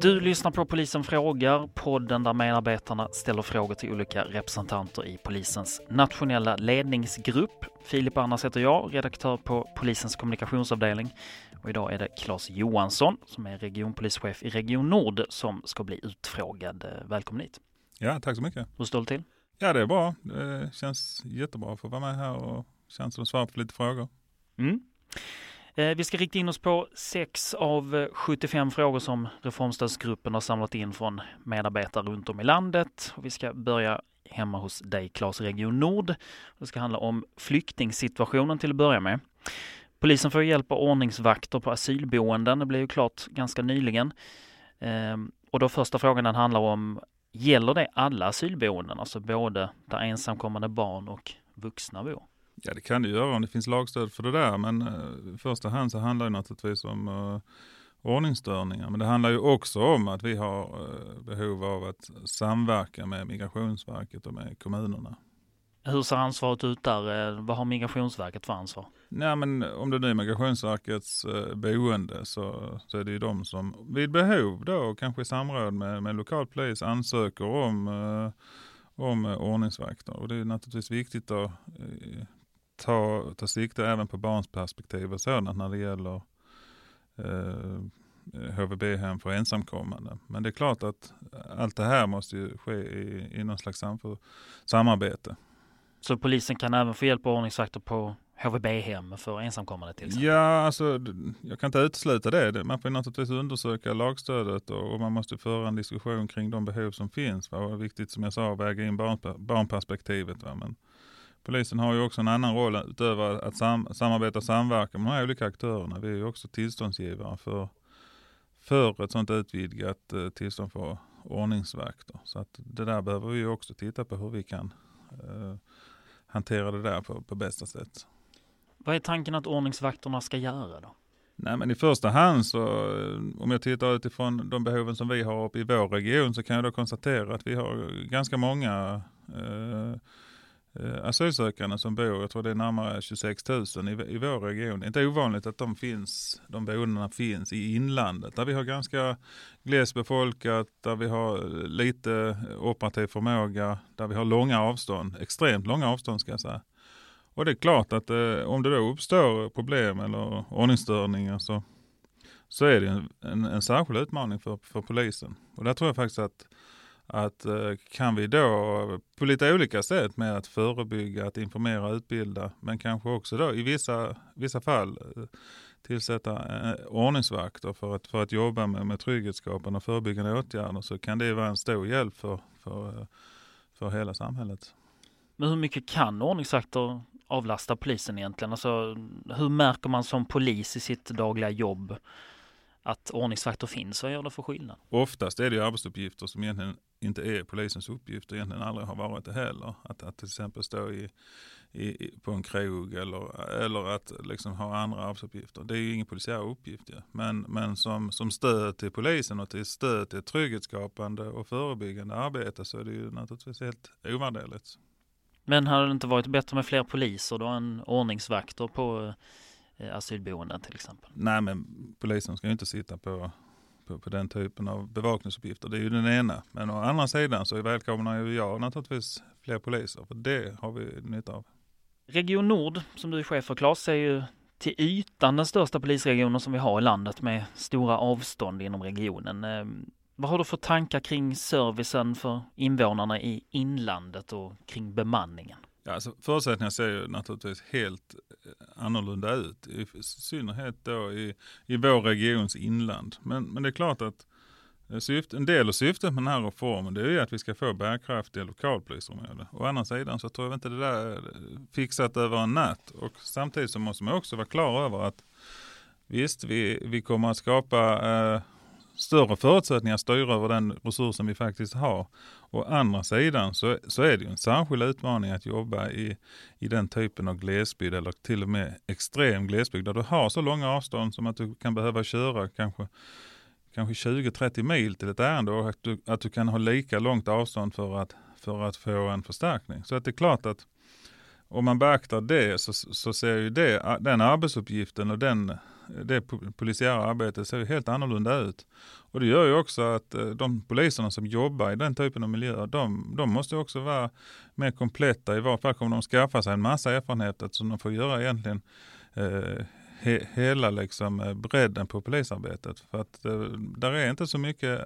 Du lyssnar på Polisen frågar, podden där medarbetarna ställer frågor till olika representanter i polisens nationella ledningsgrupp. Filip Arnas heter jag, redaktör på polisens kommunikationsavdelning. Och idag är det Claes Johansson som är regionpolischef i Region Nord som ska bli utfrågad. Välkommen hit! Ja, tack så mycket! Hur står det till? Ja, det är bra. Det känns jättebra att få vara med här och känns som svara på lite frågor. Mm. Eh, vi ska rikta in oss på sex av eh, 75 frågor som Reformstödsgruppen har samlat in från medarbetare runt om i landet. Vi ska börja hemma hos dig, Claes, Region Nord. Det ska handla om flyktingsituationen till att börja med. Polisen får hjälp av ordningsvakter på asylboenden. Det blev ju klart ganska nyligen. Ehm, och då första frågan den handlar om, gäller det alla asylboenden, alltså både där ensamkommande barn och vuxna bor? Ja, det kan det göra om det finns lagstöd för det där, men uh, i första hand så handlar det naturligtvis om uh, ordningsstörningar. Men det handlar ju också om att vi har uh, behov av att samverka med Migrationsverket och med kommunerna. Hur ser ansvaret ut där? Vad har Migrationsverket för ansvar? Nej, men om det nu är Migrationsverkets eh, boende så, så är det ju de som vid behov då, kanske i samråd med, med lokal polis, ansöker om, eh, om ordningsvakter. Och det är naturligtvis viktigt att eh, ta, ta sikte även på barns perspektiv och sådant när det gäller eh, HVB-hem för ensamkommande. Men det är klart att allt det här måste ju ske i, i någon slags samarbete. Så polisen kan även få hjälp av ordningsvakter på HVB-hem för ensamkommande till exempel? Ja, alltså jag kan inte utesluta det. Man får naturligtvis undersöka lagstödet och, och man måste föra en diskussion kring de behov som finns. Va? Och viktigt som jag sa att väga in barn, barnperspektivet. Va? Men polisen har ju också en annan roll utöver att sam, samarbeta och samverka med de här olika aktörerna. Vi är ju också tillståndsgivare för, för ett sådant utvidgat eh, tillstånd för ordningsvakter. Så att det där behöver vi också titta på hur vi kan eh, hantera det där på, på bästa sätt. Vad är tanken att ordningsvakterna ska göra då? Nej men i första hand så, om jag tittar utifrån de behoven som vi har uppe i vår region så kan jag då konstatera att vi har ganska många eh, eh Eh, asylsökande som bor, jag tror det är närmare 26 000 i, i vår region. Det är inte ovanligt att de finns, de boendena finns i inlandet där vi har ganska glesbefolkat, där vi har eh, lite operativ förmåga, där vi har långa avstånd, extremt långa avstånd ska jag säga. Och det är klart att eh, om det då uppstår problem eller ordningsstörningar så, så är det en, en, en särskild utmaning för, för polisen. Och där tror jag faktiskt att, att eh, kan vi då på lite olika sätt med att förebygga, att informera, utbilda, men kanske också då i vissa, vissa fall eh, tillsätta eh, ordningsvakter för att, för att jobba med, med trygghetsskapande och förebyggande åtgärder så kan det vara en stor hjälp för, för, för hela samhället. Men hur mycket kan ordningsvakter avlasta polisen egentligen? Alltså, hur märker man som polis i sitt dagliga jobb att ordningsvakter finns? Vad gör det för skillnad? Oftast är det arbetsuppgifter som egentligen inte är polisens uppgift och egentligen aldrig har varit det heller. Att, att till exempel stå i, i, på en krog eller, eller att liksom ha andra arbetsuppgifter. Det är ju ingen polisiär uppgift. Ja. Men, men som, som stöd till polisen och till stöd till trygghetsskapande och förebyggande arbete så är det ju naturligtvis helt ovärderligt. Men hade det inte varit bättre med fler poliser då än ordningsvakter på asylboenden till exempel? Nej, men polisen ska ju inte sitta på, på, på, den typen av bevakningsuppgifter. Det är ju den ena. Men å andra sidan så välkomnar ju jag naturligtvis fler poliser, för det har vi nytta av. Region Nord, som du är chef för Claes, är ju till ytan den största polisregionen som vi har i landet med stora avstånd inom regionen. Ehm, vad har du för tankar kring servicen för invånarna i inlandet och kring bemanningen? Ja, alltså förutsättningarna ser ju naturligtvis helt eh, annorlunda ut, i synnerhet då i, i vår regions inland. Men, men det är klart att eh, syfte, en del av syftet med den här reformen det är ju att vi ska få bärkraftiga lokalpolisområden. Å andra sidan så tror jag inte det där är eh, fixat över en natt. Och samtidigt så måste man också vara klar över att visst, vi, vi kommer att skapa eh, större förutsättningar att styra över den resursen vi faktiskt har. Å andra sidan så, så är det ju en särskild utmaning att jobba i, i den typen av glesbygd eller till och med extrem glesbygd där du har så långa avstånd som att du kan behöva köra kanske kanske 20-30 mil till ett ärende och att du, att du kan ha lika långt avstånd för att, för att få en förstärkning. Så att det är klart att om man beaktar det så, så ser ju det, den arbetsuppgiften och den det polisiära arbetet ser helt annorlunda ut. Och det gör ju också att eh, de poliserna som jobbar i den typen av miljöer, de, de måste också vara mer kompletta. I varje fall kommer de skaffa sig en massa erfarenheter som de får göra egentligen eh, he, hela liksom eh, bredden på polisarbetet. För att eh, där är inte så mycket,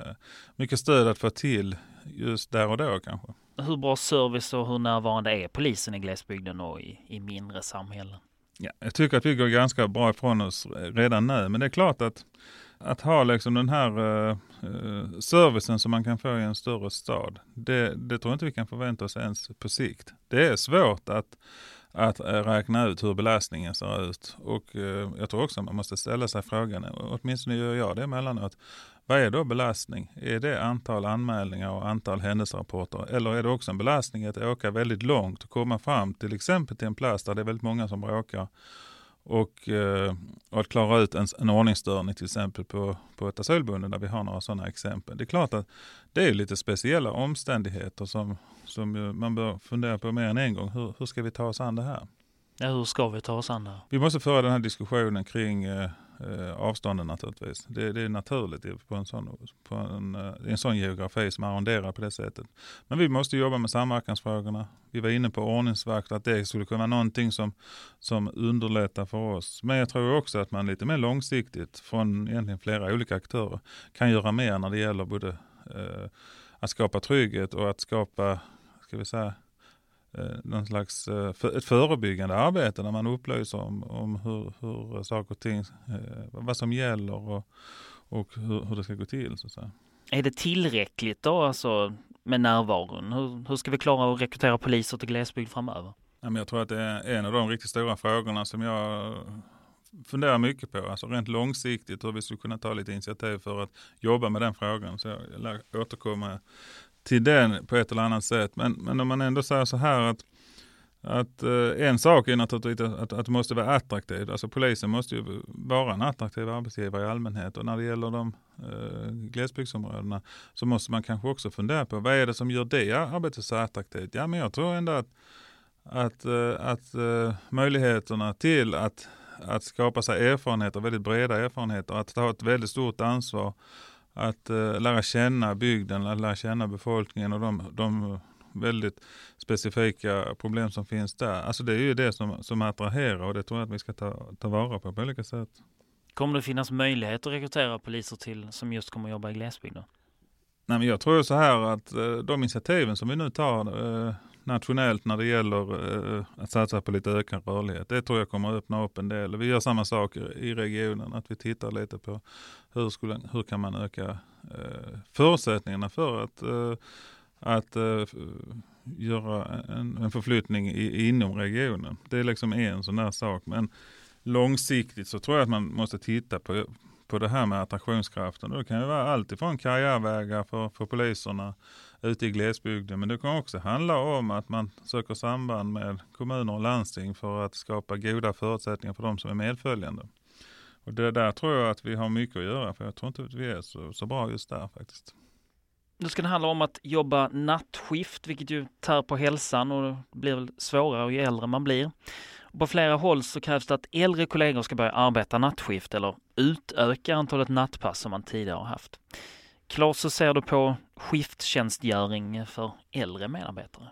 mycket stöd att få till just där och då kanske. Hur bra service och hur närvarande är polisen i glesbygden och i, i mindre samhällen? Ja, jag tycker att vi går ganska bra ifrån oss eh, redan nu, men det är klart att att ha liksom den här uh, servicen som man kan få i en större stad, det, det tror jag inte vi kan förvänta oss ens på sikt. Det är svårt att, att räkna ut hur belastningen ser ut och uh, jag tror också man måste ställa sig frågan, åtminstone gör jag det emellanåt, vad är då belastning? Är det antal anmälningar och antal händelserapporter? Eller är det också en belastning att åka väldigt långt och komma fram till exempel till en plats där det är väldigt många som bråkar och, eh, och att klara ut en, en ordningsstörning till exempel på, på ett asylboende där vi har några sådana exempel. Det är klart att det är lite speciella omständigheter som, som man bör fundera på mer än en gång. Hur, hur ska vi ta oss an det här? Ja, hur ska vi ta oss an det? Vi måste föra den här diskussionen kring eh, avstånden naturligtvis. Det, det, är naturligt på en sån, på en, eh, en sån geografi som arronderar på det sättet. Men vi måste jobba med samverkansfrågorna. Vi var inne på ordningsvakt, att det skulle kunna vara någonting som, som underlättar för oss. Men jag tror också att man lite mer långsiktigt från egentligen flera olika aktörer kan göra mer när det gäller både eh, att skapa trygghet och att skapa, ska vi säga, någon slags eh, ett förebyggande arbete där man upplyser om, om hur, hur saker och ting, eh, vad som gäller och, och hur, hur det ska gå till. Så att säga. Är det tillräckligt då alltså med närvaron? Hur, hur ska vi klara att rekrytera poliser till glesbygd framöver? Jag tror att det är en av de riktigt stora frågorna som jag funderar mycket på, alltså rent långsiktigt hur vi skulle kunna ta lite initiativ för att jobba med den frågan. Så jag lär återkomma till den på ett eller annat sätt. Men, men om man ändå säger så här att, att eh, en sak är naturligtvis att, att det måste vara attraktivt. Alltså polisen måste ju vara en attraktiv arbetsgivare i allmänhet och när det gäller de eh, glesbygdsområdena så måste man kanske också fundera på vad är det som gör det arbetet så attraktivt? Ja, men jag tror ändå att, att, eh, att eh, möjligheterna till att, att skapa sig erfarenheter, väldigt breda erfarenheter, att ta ett väldigt stort ansvar att uh, lära känna bygden, att lära känna befolkningen och de, de väldigt specifika problem som finns där. Alltså det är ju det som, som attraherar och det tror jag att vi ska ta, ta vara på på olika sätt. Kommer det finnas möjlighet att rekrytera poliser till som just kommer att jobba i glesbygden? Nej, men jag tror så här att eh, de initiativen som vi nu tar eh, nationellt när det gäller eh, att satsa på lite ökad rörlighet. Det tror jag kommer att öppna upp en del. Vi gör samma sak i regionen, att vi tittar lite på hur, skulle, hur kan man öka eh, förutsättningarna för att, eh, att eh, göra en, en förflyttning i, inom regionen. Det är liksom en sån där sak. Men långsiktigt så tror jag att man måste titta på, på det här med attraktionskraften. Det kan ju vara allt ifrån karriärvägar för, för poliserna ute i glesbygden. Men det kan också handla om att man söker samband med kommuner och landsting för att skapa goda förutsättningar för de som är medföljande. Och det där tror jag att vi har mycket att göra, för jag tror inte att vi är så, så bra just där faktiskt. Nu ska det handla om att jobba nattskift, vilket ju tär på hälsan och det blir väl svårare ju äldre man blir. På flera håll så krävs det att äldre kollegor ska börja arbeta nattskift eller utöka antalet nattpass som man tidigare har haft. Claes, hur ser du på skifttjänstgöring för äldre medarbetare?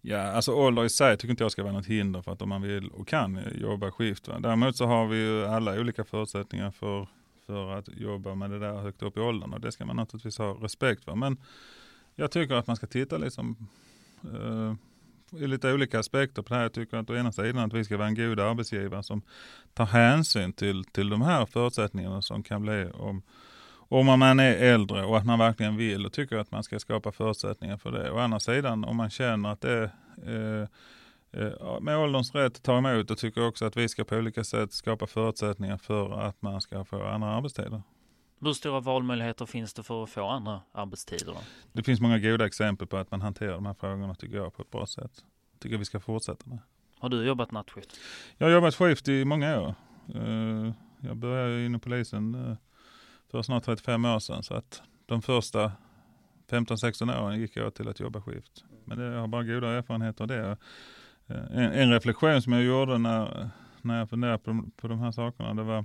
Ja, alltså ålder i sig tycker inte jag ska vara något hinder för att om man vill och kan jobba skift. Va? Däremot så har vi ju alla olika förutsättningar för, för att jobba med det där högt upp i åldern och det ska man naturligtvis ha respekt för. Men jag tycker att man ska titta liksom uh, i lite olika aspekter på det här. Jag tycker att å ena sidan att vi ska vara en god arbetsgivare som tar hänsyn till, till de här förutsättningarna som kan bli om om man är äldre och att man verkligen vill och tycker att man ska skapa förutsättningar för det. Å andra sidan om man känner att det är eh, med ålderns rätt ta emot och tycker också att vi ska på olika sätt skapa förutsättningar för att man ska få andra arbetstider. Hur stora valmöjligheter finns det för att få andra arbetstider? Då? Det finns många goda exempel på att man hanterar de här frågorna tycker jag på ett bra sätt. Tycker vi ska fortsätta med. Har du jobbat nattskift? Jag har jobbat skift i många år. Eh, jag började inom polisen det var snart 35 år sedan. Så att de första 15-16 åren gick jag till att jobba skift. Men det, jag har bara goda erfarenheter av det. Eh, en, en, reflektion som jag gjorde när, när jag funderade på, på de här sakerna, det var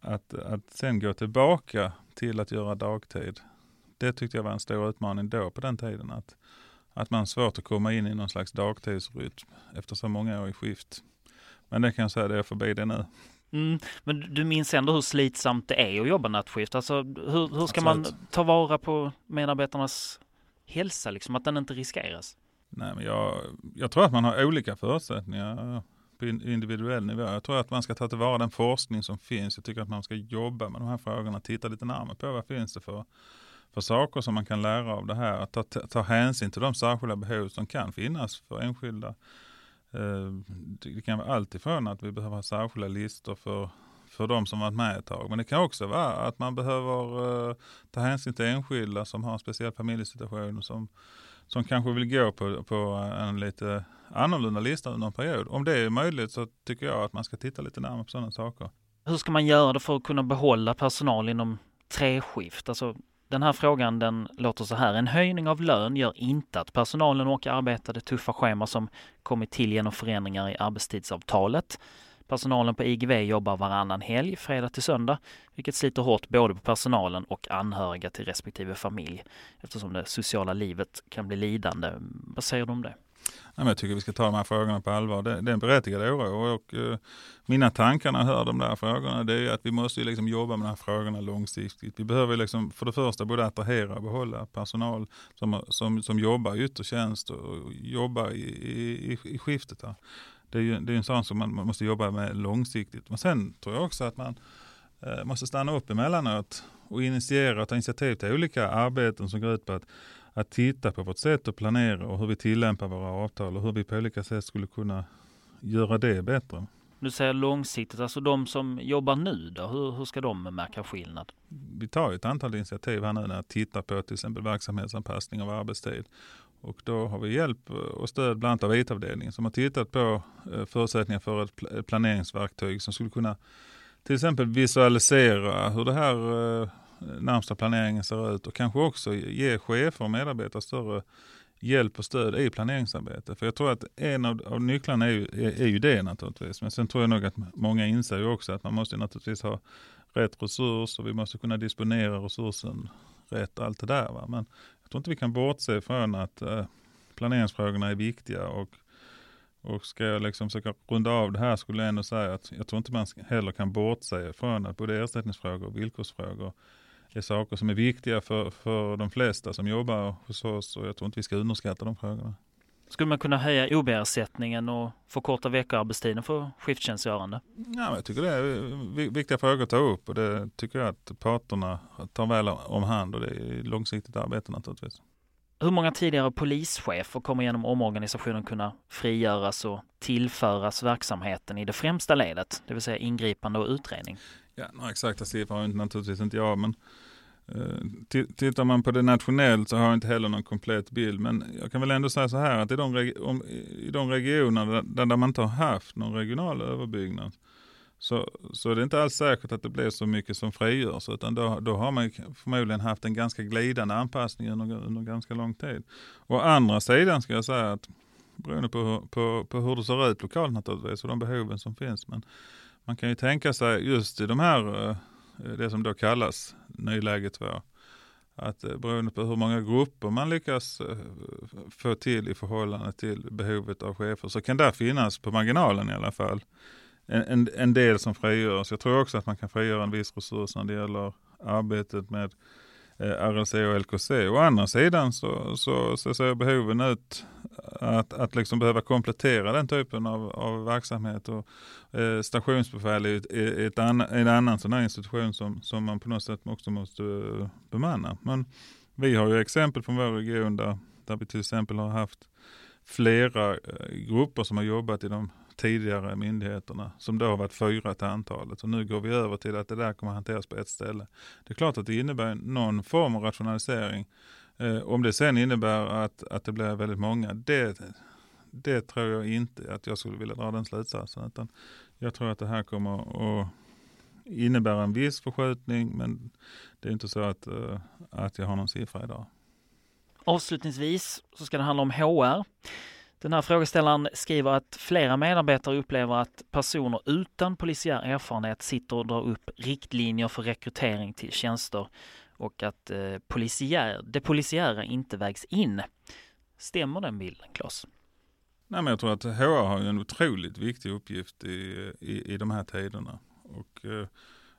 att, att sen gå tillbaka till att göra dagtid. Det tyckte jag var en stor utmaning då på den tiden. Att, att man har svårt att komma in i någon slags dagtidsrytm efter så många år i skift. Men det kan jag säga, det är förbi det nu. Mm, men du minns ändå hur slitsamt det är att jobba nattskift. Alltså, hur, hur ska Absolut. man ta vara på medarbetarnas hälsa, liksom, att den inte riskeras? Nej, men jag, jag tror att man har olika förutsättningar på individuell nivå. Jag tror att man ska ta tillvara den forskning som finns. Jag tycker att man ska jobba med de här frågorna, titta lite närmare på vad finns det för, för saker som man kan lära av det här. Att ta, ta hänsyn till de särskilda behov som kan finnas för enskilda. Eh, det kan vara alltifrån att vi behöver ha särskilda listor för, för de som varit med ett tag. Men det kan också vara att man behöver eh, ta hänsyn till enskilda som har en speciell familjesituation som, som kanske vill gå på, på en lite annorlunda lista under en period. Om det är möjligt så tycker jag att man ska titta lite närmare på sådana saker. Hur ska man göra det för att kunna behålla personal inom treskift? Alltså, den här frågan den låter så här. En höjning av lön gör inte att personalen orkar arbeta det tuffa schema som kommit till genom förändringar i arbetstidsavtalet. Personalen på IGV jobbar varannan helg, fredag till söndag, vilket sliter hårt både på personalen och anhöriga till respektive familj eftersom det sociala livet kan bli lidande. Vad säger du om det? Men jag tycker vi ska ta de här frågorna på allvar. Det, det är en berättigad oro och uh, mina tankar när jag hör de där frågorna det är att vi måste liksom jobba med de här frågorna långsiktigt. Vi behöver liksom för det första både attrahera och behålla personal som, som, som jobbar i yttre tjänst och jobbar i, i, i skiftet. Här. Det är ju det är en sån som man, måste jobba med långsiktigt. Men sen tror jag också att man eh, måste stanna upp emellanåt och initiera och ta initiativ till olika arbeten som går ut på att att titta på vårt sätt att planera och hur vi tillämpar våra avtal och hur vi på olika sätt skulle kunna göra det bättre. Du säger långsiktigt, alltså de som jobbar nu då, hur, hur ska de märka skillnad? Vi tar ett antal initiativ här nu när vi tittar på till exempel verksamhetsanpassning av arbetstid. Och då har vi hjälp och stöd bland annat av IT-avdelningen som har tittat på eh, förutsättningar för ett planeringsverktyg som skulle kunna till exempel visualisera hur det här eh, närmsta planeringen ser ut och kanske också ge chefer och medarbetare större hjälp och stöd i planeringsarbetet. För jag tror att en av, av nycklarna är ju, är, är ju det naturligtvis. Men sen tror jag nog att många inser ju också att man måste naturligtvis ha rätt resurs och vi måste kunna disponera resursen rätt allt det där. Va? Men jag tror inte vi kan bortse från att eh, planeringsfrågorna är viktiga och och ska jag liksom försöka runda av det här skulle jag ändå säga att jag tror inte man heller kan bortse från att både ersättningsfrågor och villkorsfrågor är saker som är viktiga för, för de flesta som jobbar hos oss och jag tror inte vi ska underskatta de frågorna. Skulle man kunna höja OB-ersättningen och förkorta veckoarbetstiden för skifttjänstgörande? Ja, jag tycker det är viktiga frågor att ta upp och det tycker jag att parterna tar väl om hand och det är långsiktigt arbete naturligtvis. Hur många tidigare polischefer kommer genom omorganisationen kunna frigöras och tillföras verksamheten i det främsta ledet, det vill säga ingripande och utredning? Ja, några exakta siffror har naturligtvis inte jag, men Eh, tittar man på det nationellt så har jag inte heller någon komplett bild. Men jag kan väl ändå säga så här att i de, om, i de regioner där, där man inte har haft någon regional överbyggnad så, så är det inte alls säkert att det blir så mycket som frigörs. Utan då, då har man förmodligen haft en ganska glidande anpassning under, under ganska lång tid. Å andra sidan ska jag säga att beroende på, på, på hur det ser ut lokalt naturligtvis och de behoven som finns. Men man kan ju tänka sig just i de här, eh, Eh, det som då kallas nyläge 2, att eh, beroende på hur många grupper man lyckas eh, få till i förhållande till behovet av chefer så kan det finnas på marginalen i alla fall en, en, en del som frigörs. Jag tror också att man kan frigöra en viss resurs när det gäller arbetet med Eh, RLC och LKC. Å andra sidan så, så, så ser behoven ut att, att liksom behöva komplettera den typen av, av verksamhet. Och, eh, stationsbefäl är, är, ett an, en annan sån här institution som, som man på något sätt också måste uh, bemanna. Men vi har ju exempel från vår region där, där vi till exempel har haft flera eh, grupper som har jobbat i de tidigare myndigheterna som då har varit fyra till antalet. Och nu går vi över till att det där kommer hanteras på ett ställe. Det är klart att det innebär någon form av rationalisering. Eh, om det sen innebär att, att det blir väldigt många, det, det tror jag inte att jag skulle vilja dra den slutsatsen. Utan jag tror att det här kommer att innebära en viss förskjutning men det är inte så att, eh, att jag har någon siffra idag. Avslutningsvis så ska det handla om HR. Den här frågeställaren skriver att flera medarbetare upplever att personer utan polisiär erfarenhet sitter och drar upp riktlinjer för rekrytering till tjänster och att eh, polisiär, det polisiära inte vägs in. Stämmer den bilden, Claes? Nej, men jag tror att HR har en otroligt viktig uppgift i, i, i de här tiderna. Och, eh,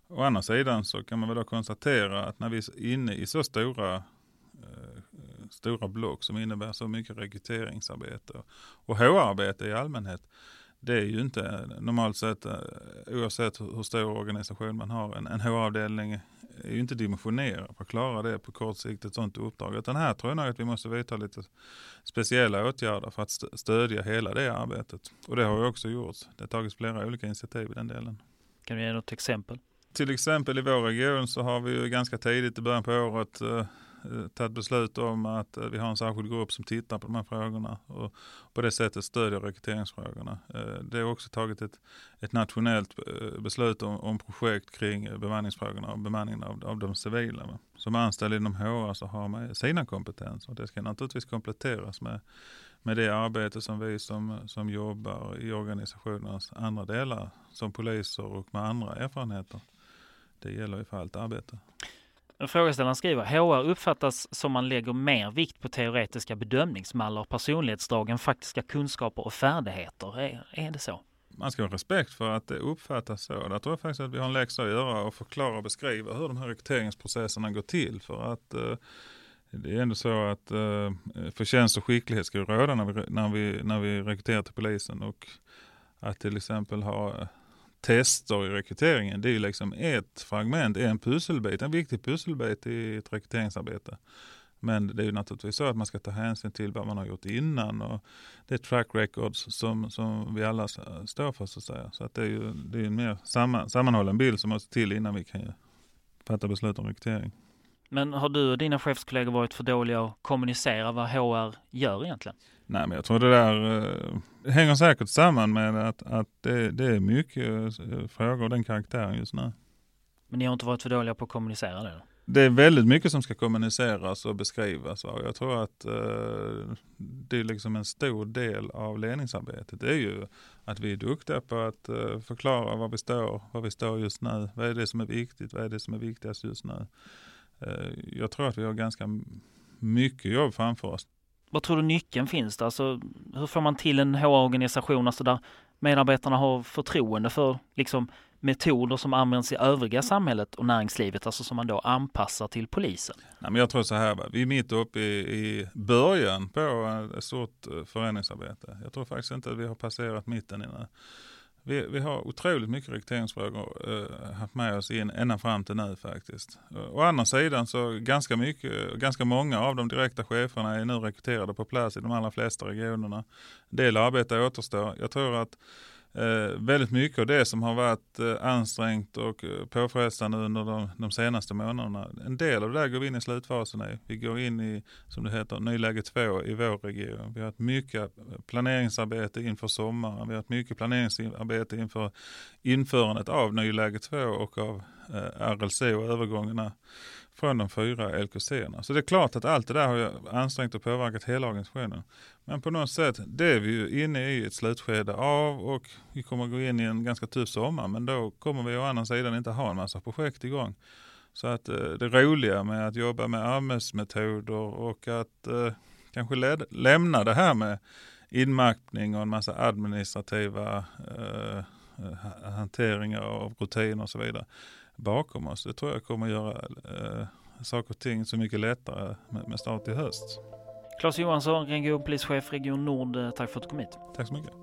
å andra sidan så kan man väl då konstatera att när vi är inne i så stora eh, stora block som innebär så mycket rekryteringsarbete och HR-arbete i allmänhet. Det är ju inte normalt sett, eh, oavsett hur stor organisation man har, en, en HR-avdelning är ju inte dimensionerad för att klara det på kort sikt, ett sådant uppdrag. Utan här tror jag nog att vi måste vidta lite speciella åtgärder för att stödja hela det arbetet. Och det har ju också gjorts. Det har tagits flera olika initiativ i den delen. Kan du ge något exempel? Till exempel i vår region så har vi ju ganska tidigt i början på året eh, Eh, tagit beslut om att eh, vi har en särskild grupp som tittar på de här frågorna och på det sättet stödjer rekryteringsfrågorna. Eh, det har också tagit ett, ett nationellt beslut om, om projekt kring bemanningsfrågorna och bemanningen av, av de civila. Som anställd inom HR så har man sina kompetenser. och Det ska naturligtvis kompletteras med, med det arbete som vi som, som jobbar i organisationens andra delar som poliser och med andra erfarenheter. Det gäller ju för allt arbete. Frågeställaren skriver HR uppfattas som man lägger mer vikt på teoretiska bedömningsmallar och personlighetsdrag än faktiska kunskaper och färdigheter. Är, är det så? Man ska ha respekt för att det uppfattas så. Där tror jag faktiskt att vi har en läxa att göra och förklara och beskriva hur de här rekryteringsprocesserna går till. För att eh, det är ändå så att eh, förtjänst och skicklighet ska råda när vi, när, vi, när vi rekryterar till polisen. Och att till exempel ha tester i rekryteringen, det är ju liksom ett fragment, en pusselbit, en viktig pusselbit i ett rekryteringsarbete. Men det är ju naturligtvis så att man ska ta hänsyn till vad man har gjort innan och det är track records som, som vi alla står för så att säga. Så att det är ju det är en mer samman, sammanhållen bild som måste till innan vi kan fatta beslut om rekrytering. Men har du och dina chefskollegor varit för dåliga att kommunicera vad HR gör egentligen? Nej, men jag tror det där eh, hänger säkert samman med att, att det, det är mycket eh, frågor av den karaktären just nu. Men ni har inte varit för dåliga på att kommunicera det? Då? Det är väldigt mycket som ska kommuniceras och beskrivas. Och jag tror att eh, det är liksom en stor del av ledningsarbetet. Det är ju att vi är duktiga på att eh, förklara var vi står, var vi står just nu. Vad är det som är viktigt? Vad är det som är viktigast just nu? Eh, jag tror att vi har ganska mycket jobb framför oss. Vad tror du nyckeln finns där? Alltså, hur får man till en HR-organisation alltså där medarbetarna har förtroende för liksom, metoder som används i övriga samhället och näringslivet, alltså som man då anpassar till polisen? Nej, men jag tror så här, vi är mitt uppe i, i början på eh, ett stort eh, förändringsarbete. Jag tror faktiskt inte att vi har passerat mitten innan. Vi, vi har otroligt mycket rekryteringsfrågor eh, haft med oss in ända fram till nu faktiskt. Eh, å andra sidan så ganska mycket, ganska många av de direkta cheferna är nu rekryterade på plats i de allra flesta regionerna. En del arbete återstår. Jag tror att Eh, väldigt mycket av det som har varit eh, ansträngt och eh, påfrestande under de, de, senaste månaderna. En del av det där går vi in i slutfasen i. Vi går in i, som det heter, nyläge 2 i vår region. Vi har haft mycket eh, planeringsarbete inför sommaren. Vi har haft mycket planeringsarbete inför införandet av nyläge 2 och av eh, RLC och övergångarna från de fyra LKC-erna. Så det är klart att allt det där har ansträngt och påverkat hela organisationen. Men på något sätt, det är vi ju inne i ett slutskede av och vi kommer att gå in i en ganska tuff sommar. Men då kommer vi å andra sidan inte ha en massa projekt igång. Så att eh, det roliga med att jobba med arbetsmetoder och att eh, kanske lämna det här med inmappning och en massa administrativa eh, eh hanteringar av rutiner och så vidare bakom oss. Det tror jag kommer göra eh, saker och ting så mycket lättare med, med start i höst. Claes Johansson, regionpolischef Region Nord, eh, tack för att du kom hit. Tack så mycket.